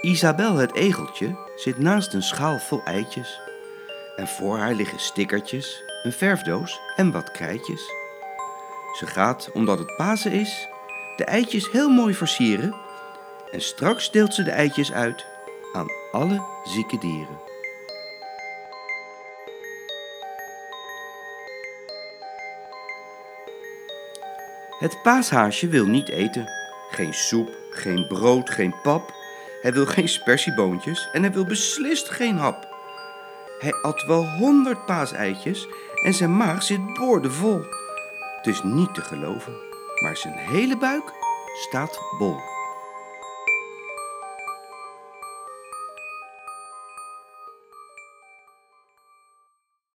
Isabel het egeltje zit naast een schaal vol eitjes. En voor haar liggen stickertjes, een verfdoos en wat krijtjes. Ze gaat, omdat het Pasen is, de eitjes heel mooi versieren. En straks deelt ze de eitjes uit aan alle zieke dieren. Het paashaasje wil niet eten. Geen soep, geen brood, geen pap. Hij wil geen spersieboontjes en hij wil beslist geen hap. Hij at wel honderd paaseitjes en zijn maag zit boordevol. Het is niet te geloven, maar zijn hele buik staat bol.